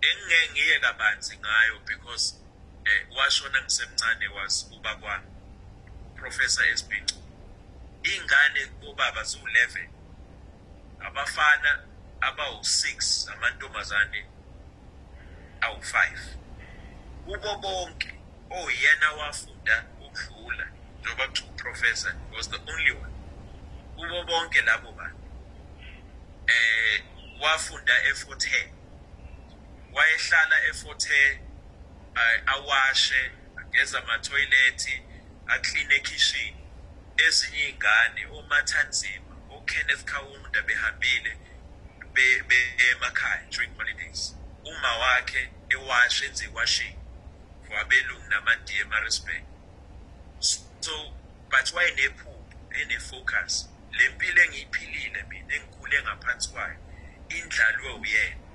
engeke ngiye kabanzi ngayo because eh washona ngisemncane was uba kwami uprofessor Esbincu ingane obaba zu11 abafana abawu6 amantombazane awu5 kubo bonke oyena wafunda ukudlula njengoba kuthiwa uprofessor was the only one. Kubo bonke labo bantu eh wafunda eFort Hare wayehlala eFort Hare awashe ageza ama toilet aclean ekitchen. Ezinye izingane omathanzima oKenneth Kawunda behambile be emakhaya during holidays. Uma wakhe ewashe enze washing for abelungu namandiya eMaritzburg so but wayenephupho enefocus. Lempilo engiyiphilile mina engikhule ngaphansi kwayo indlalwe uyena.